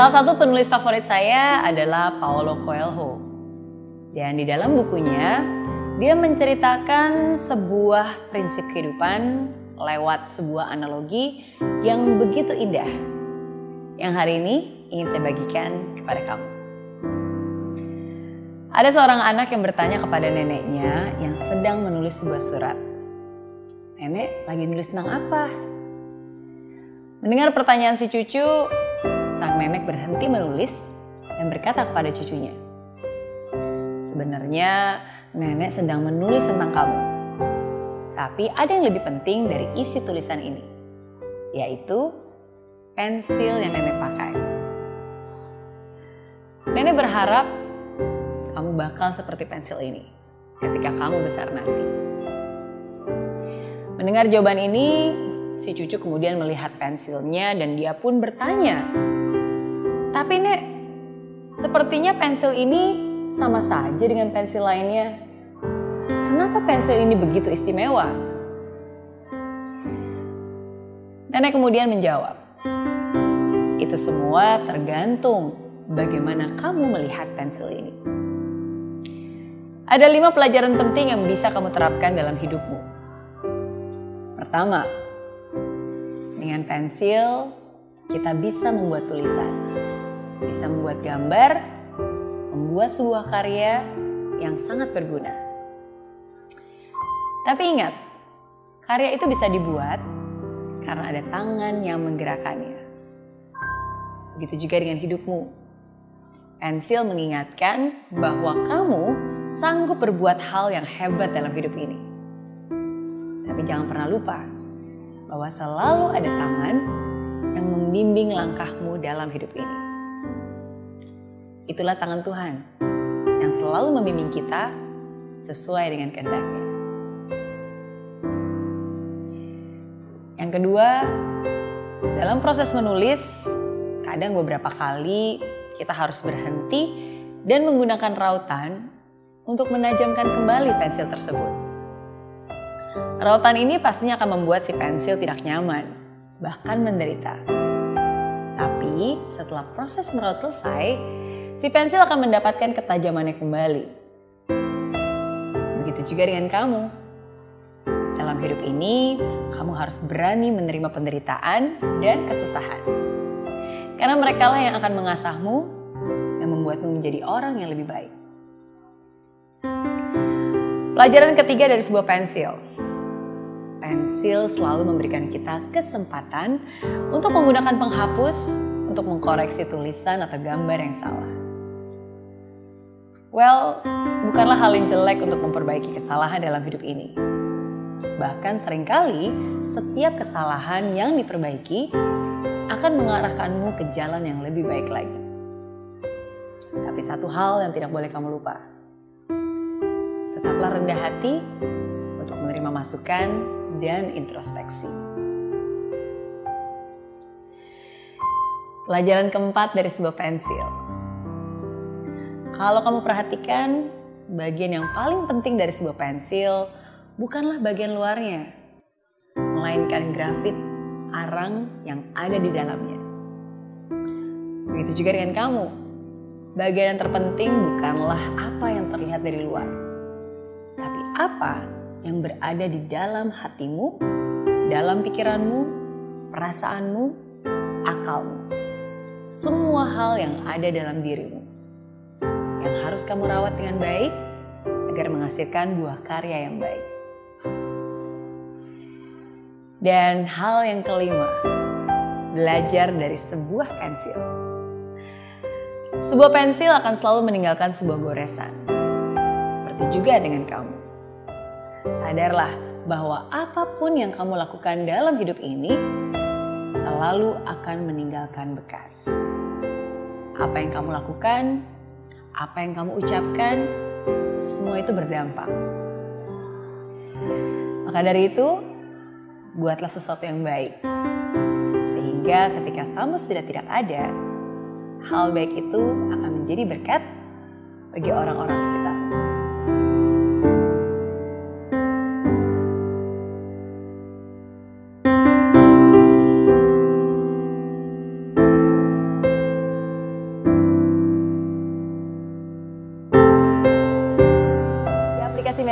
Salah satu penulis favorit saya adalah Paulo Coelho. Dan di dalam bukunya, dia menceritakan sebuah prinsip kehidupan lewat sebuah analogi yang begitu indah. Yang hari ini ingin saya bagikan kepada kamu. Ada seorang anak yang bertanya kepada neneknya yang sedang menulis sebuah surat. Nenek lagi nulis tentang apa? Mendengar pertanyaan si cucu, sang nenek berhenti menulis dan berkata kepada cucunya, Sebenarnya nenek sedang menulis tentang kamu. Tapi ada yang lebih penting dari isi tulisan ini, yaitu pensil yang nenek pakai. Nenek berharap kamu bakal seperti pensil ini ketika kamu besar nanti. Mendengar jawaban ini, si cucu kemudian melihat pensilnya dan dia pun bertanya, "Tapi, Nek, sepertinya pensil ini sama saja dengan pensil lainnya. Kenapa pensil ini begitu istimewa? Nenek kemudian menjawab, itu semua tergantung bagaimana kamu melihat pensil ini. Ada lima pelajaran penting yang bisa kamu terapkan dalam hidupmu. Pertama, dengan pensil kita bisa membuat tulisan, bisa membuat gambar, membuat sebuah karya yang sangat berguna. Tapi ingat, karya itu bisa dibuat karena ada tangan yang menggerakkannya. Begitu juga dengan hidupmu. Pensil mengingatkan bahwa kamu sanggup berbuat hal yang hebat dalam hidup ini. Tapi jangan pernah lupa bahwa selalu ada tangan yang membimbing langkahmu dalam hidup ini. Itulah tangan Tuhan yang selalu membimbing kita sesuai dengan kehendaknya. Yang kedua, dalam proses menulis, kadang beberapa kali kita harus berhenti dan menggunakan rautan untuk menajamkan kembali pensil tersebut. Rautan ini pastinya akan membuat si pensil tidak nyaman, bahkan menderita. Tapi setelah proses meraut selesai, si pensil akan mendapatkan ketajamannya kembali. Begitu juga dengan kamu. Dalam hidup ini, kamu harus berani menerima penderitaan dan kesusahan. Karena mereka lah yang akan mengasahmu dan membuatmu menjadi orang yang lebih baik. Pelajaran ketiga dari sebuah pensil. Pensil selalu memberikan kita kesempatan untuk menggunakan penghapus untuk mengkoreksi tulisan atau gambar yang salah. Well, bukanlah hal yang jelek untuk memperbaiki kesalahan dalam hidup ini. Bahkan sering kali setiap kesalahan yang diperbaiki akan mengarahkanmu ke jalan yang lebih baik lagi. Tapi satu hal yang tidak boleh kamu lupa. Tetaplah rendah hati untuk menerima masukan dan introspeksi. Pelajaran keempat dari sebuah pensil kalau kamu perhatikan, bagian yang paling penting dari sebuah pensil bukanlah bagian luarnya, melainkan grafit arang yang ada di dalamnya. Begitu juga dengan kamu. Bagian yang terpenting bukanlah apa yang terlihat dari luar, tapi apa yang berada di dalam hatimu, dalam pikiranmu, perasaanmu, akalmu. Semua hal yang ada dalam dirimu yang harus kamu rawat dengan baik agar menghasilkan buah karya yang baik. Dan hal yang kelima, belajar dari sebuah pensil. Sebuah pensil akan selalu meninggalkan sebuah goresan. Seperti juga dengan kamu. Sadarlah bahwa apa pun yang kamu lakukan dalam hidup ini selalu akan meninggalkan bekas. Apa yang kamu lakukan apa yang kamu ucapkan, semua itu berdampak. Maka dari itu, buatlah sesuatu yang baik. Sehingga ketika kamu sudah tidak ada, hal baik itu akan menjadi berkat bagi orang-orang sekitar.